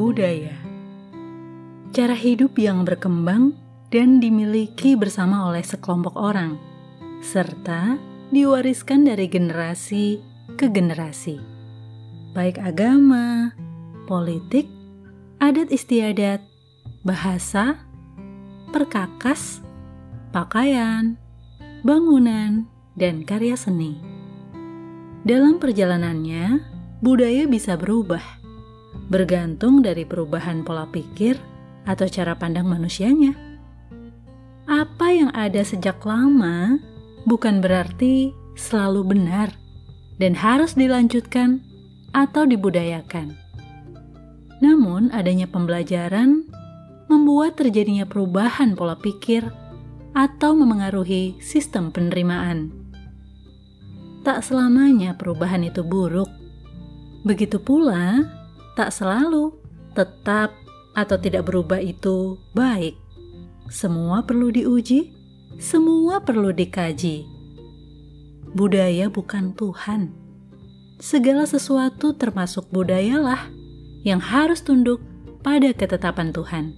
budaya. Cara hidup yang berkembang dan dimiliki bersama oleh sekelompok orang, serta diwariskan dari generasi ke generasi. Baik agama, politik, adat istiadat, bahasa, perkakas, pakaian, bangunan, dan karya seni. Dalam perjalanannya, budaya bisa berubah, bergantung dari perubahan pola pikir atau cara pandang manusianya. Apa yang ada sejak lama bukan berarti selalu benar dan harus dilanjutkan atau dibudayakan. Namun, adanya pembelajaran membuat terjadinya perubahan pola pikir atau memengaruhi sistem penerimaan. Tak selamanya perubahan itu buruk. Begitu pula, tak selalu tetap atau tidak berubah itu baik. Semua perlu diuji, semua perlu dikaji. Budaya bukan Tuhan. Segala sesuatu termasuk budayalah yang harus tunduk pada ketetapan Tuhan.